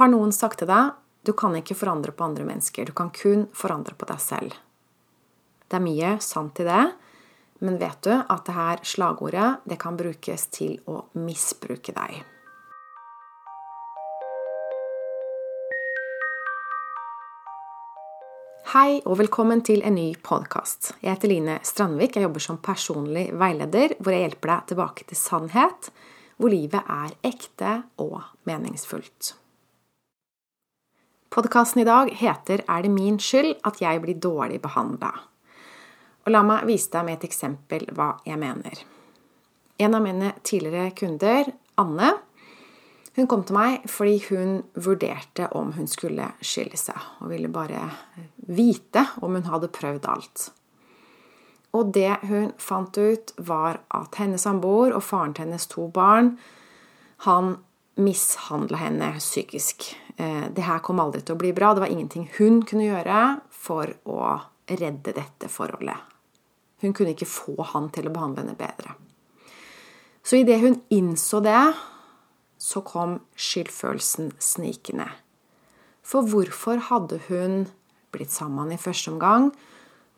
Har noen sagt til deg du kan ikke forandre på andre mennesker, du kan kun forandre på deg selv? Det er mye sant i det, men vet du at det her slagordet det kan brukes til å misbruke deg? Hei og velkommen til en ny podkast. Jeg heter Line Strandvik. Jeg jobber som personlig veileder, hvor jeg hjelper deg tilbake til sannhet, hvor livet er ekte og meningsfullt. Podkasten i dag heter Er det min skyld at jeg blir dårlig behandla? Og la meg vise deg med et eksempel hva jeg mener. En av mine tidligere kunder, Anne, hun kom til meg fordi hun vurderte om hun skulle skille seg, og ville bare vite om hun hadde prøvd alt. Og det hun fant ut, var at hennes samboer og faren til hennes to barn, han mishandla henne psykisk. Eh, det her kom aldri til å bli bra. Det var ingenting hun kunne gjøre for å redde dette forholdet. Hun kunne ikke få han til å behandle henne bedre. Så idet hun innså det, så kom skyldfølelsen snikende. For hvorfor hadde hun blitt sammen i første omgang?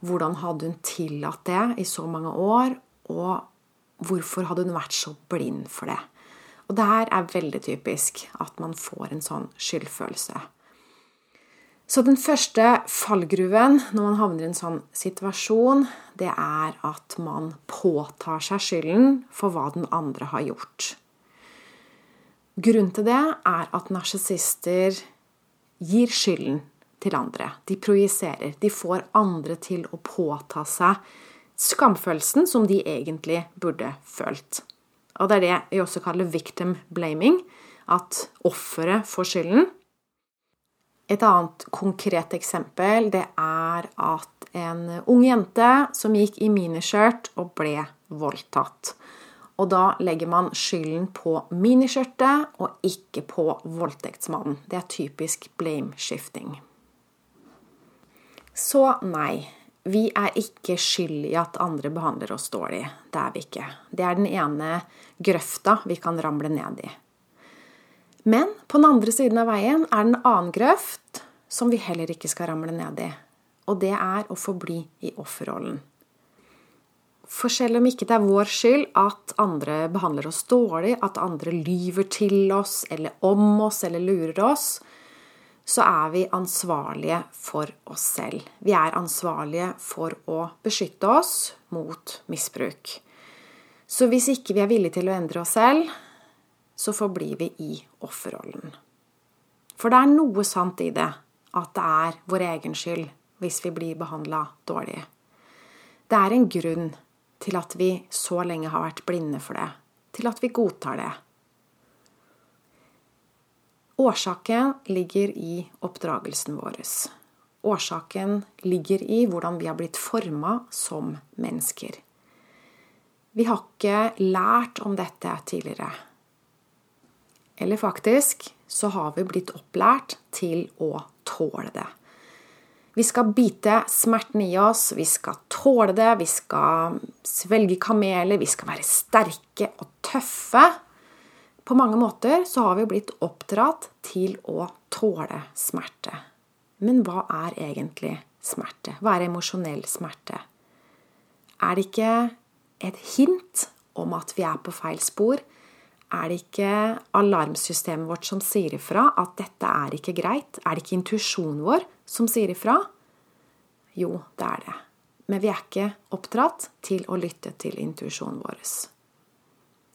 Hvordan hadde hun tillatt det i så mange år? Og hvorfor hadde hun vært så blind for det? Og det her er veldig typisk at man får en sånn skyldfølelse. Så den første fallgruven når man havner i en sånn situasjon, det er at man påtar seg skylden for hva den andre har gjort. Grunnen til det er at narsissister gir skylden til andre. De projiserer. De får andre til å påta seg skamfølelsen som de egentlig burde følt. Og det er det vi også kaller victim blaming. At offeret får skylden. Et annet konkret eksempel det er at en ung jente som gikk i miniskjørt og ble voldtatt. Og da legger man skylden på miniskjørtet og ikke på voldtektsmannen. Det er typisk blame-shifting. Så nei, vi er ikke skyld i at andre behandler oss dårlig. Det er vi ikke. Det er den ene grøfta vi kan ramle ned i. Men på den andre siden av veien er det en annen grøft som vi heller ikke skal ramle ned i. Og det er å forbli i offerrollen. For selv om ikke det er vår skyld at andre behandler oss dårlig, at andre lyver til oss eller om oss eller lurer oss, så er vi ansvarlige for oss selv. Vi er ansvarlige for å beskytte oss mot misbruk. Så hvis ikke vi er villige til å endre oss selv, så forblir vi i offerrollen. For det er noe sant i det at det er vår egen skyld hvis vi blir behandla dårlig. Det er en grunn til at vi så lenge har vært blinde for det, til at vi godtar det. Årsaken ligger i oppdragelsen vår. Årsaken ligger i hvordan vi har blitt forma som mennesker. Vi har ikke lært om dette tidligere. Eller faktisk så har vi blitt opplært til å tåle det. Vi skal bite smerten i oss, vi skal tåle det, vi skal svelge kameler, vi skal være sterke og tøffe. På mange måter så har vi blitt oppdratt til å tåle smerte. Men hva er egentlig smerte? Hva er emosjonell smerte? Er det ikke et hint om at vi er på feil spor? Er det ikke alarmsystemet vårt som sier ifra at dette er ikke greit? Er det ikke intuisjonen vår som sier ifra? Jo, det er det. Men vi er ikke oppdratt til å lytte til intuisjonen vår.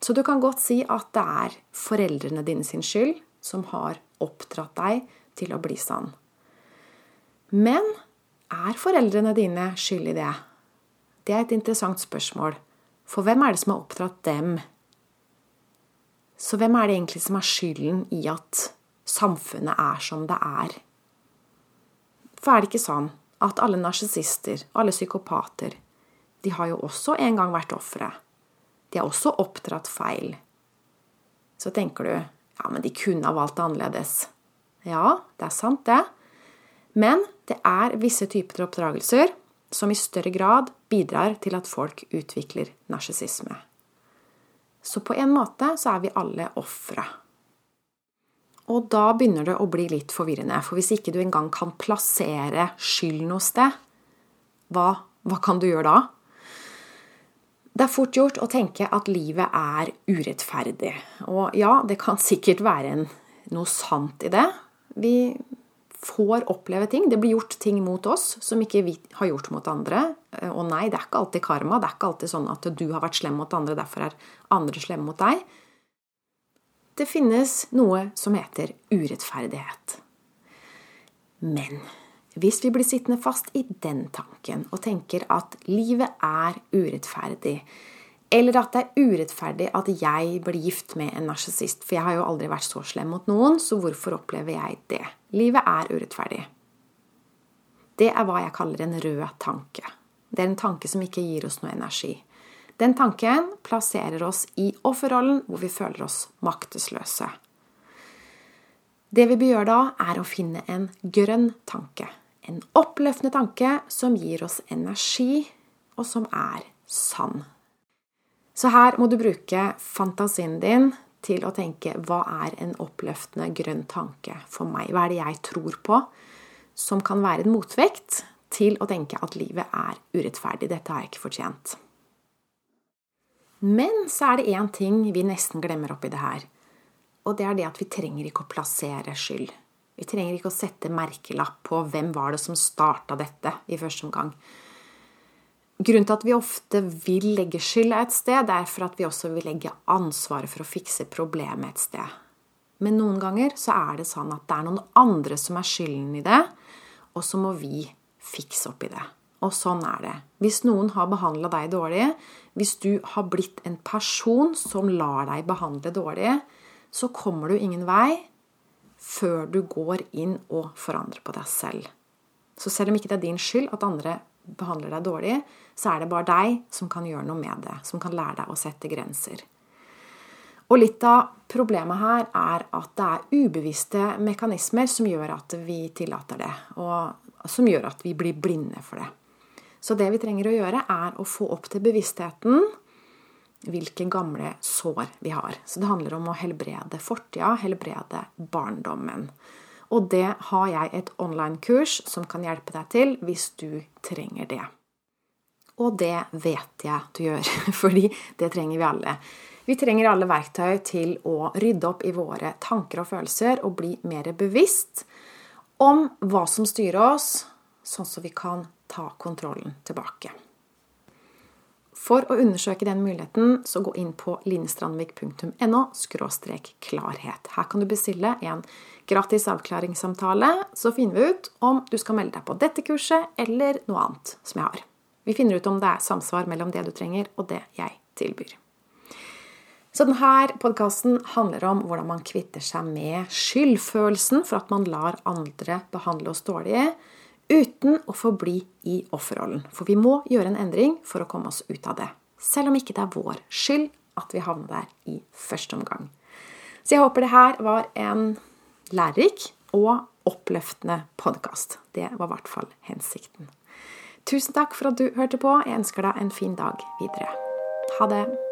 Så du kan godt si at det er foreldrene dine sin skyld som har oppdratt deg til å bli sann. Men er foreldrene dine skyld i det? Det er et interessant spørsmål. For hvem er det som har oppdratt dem så hvem er det egentlig som har skylden i at samfunnet er som det er? For er det ikke sånn at alle narsissister, alle psykopater, de har jo også en gang vært ofre. De har også oppdratt feil. Så tenker du ja, men de kunne ha valgt det annerledes. Ja, det er sant, det. Men det er visse typer oppdragelser som i større grad bidrar til at folk utvikler narsissisme. Så på en måte så er vi alle ofre. Og da begynner det å bli litt forvirrende. For hvis ikke du engang kan plassere skylden hos det, hva, hva kan du gjøre da? Det er fort gjort å tenke at livet er urettferdig. Og ja, det kan sikkert være en, noe sant i det. Vi får oppleve ting. Det blir gjort ting mot oss som ikke vi har gjort mot andre. Og nei, det er ikke alltid karma. Det er ikke alltid sånn at du har vært slem mot andre, derfor er andre slemme mot deg. Det finnes noe som heter urettferdighet. Men hvis vi blir sittende fast i den tanken og tenker at livet er urettferdig, eller at det er urettferdig at jeg blir gift med en narsissist, for jeg har jo aldri vært så slem mot noen, så hvorfor opplever jeg det? Livet er urettferdig. Det er hva jeg kaller en rød tanke. Det er en tanke som ikke gir oss noe energi. Den tanken plasserer oss i offerrollen, hvor vi føler oss maktesløse. Det vi bør gjøre da, er å finne en grønn tanke. En oppløftende tanke som gir oss energi, og som er sann. Så her må du bruke fantasien din til å tenke hva er en oppløftende grønn tanke for meg? Hva er det jeg tror på som kan være en motvekt til å tenke at livet er urettferdig? Dette har jeg ikke fortjent. Men så er det én ting vi nesten glemmer oppi det her. Og det er det at vi trenger ikke å plassere skyld. Vi trenger ikke å sette merkelapp på hvem var det som starta dette i første omgang. Grunnen til at vi ofte vil legge skylda et sted, er for at vi også vil legge ansvaret for å fikse problemet et sted. Men noen ganger så er det sånn at det er noen andre som er skylden i det, og så må vi fikse opp i det. Og sånn er det. Hvis noen har behandla deg dårlig, hvis du har blitt en person som lar deg behandle dårlig, så kommer du ingen vei før du går inn og forandrer på deg selv. Så selv om ikke det er din skyld at andre behandler deg dårlig, så er det bare deg som kan gjøre noe med det, som kan lære deg å sette grenser. Og litt av problemet her er at det er ubevisste mekanismer som gjør at vi tillater det, og som gjør at vi blir blinde for det. Så det vi trenger å gjøre, er å få opp til bevisstheten hvilke gamle sår vi har. Så det handler om å helbrede fortida, helbrede barndommen. Og det har jeg et online-kurs som kan hjelpe deg til hvis du trenger det. Og det vet jeg du gjør, fordi det trenger vi alle. Vi trenger alle verktøy til å rydde opp i våre tanker og følelser og bli mer bevisst om hva som styrer oss, sånn som vi kan ta kontrollen tilbake. For å undersøke den muligheten, så gå inn på linestrandvik.no klarhet. Her kan du bestille en gratis avklaringssamtale, så finner vi ut om du skal melde deg på dette kurset eller noe annet som jeg har. Vi finner ut om det er samsvar mellom det du trenger, og det jeg tilbyr. Så denne podkasten handler om hvordan man kvitter seg med skyldfølelsen for at man lar andre behandle oss dårlig, uten å forbli i offerrollen. For vi må gjøre en endring for å komme oss ut av det. Selv om ikke det er vår skyld at vi havner der i første omgang. Så jeg håper det her var en lærerik og oppløftende podkast. Det var i hvert fall hensikten. Tusen takk for at du hørte på. Jeg ønsker deg en fin dag videre. Ha det.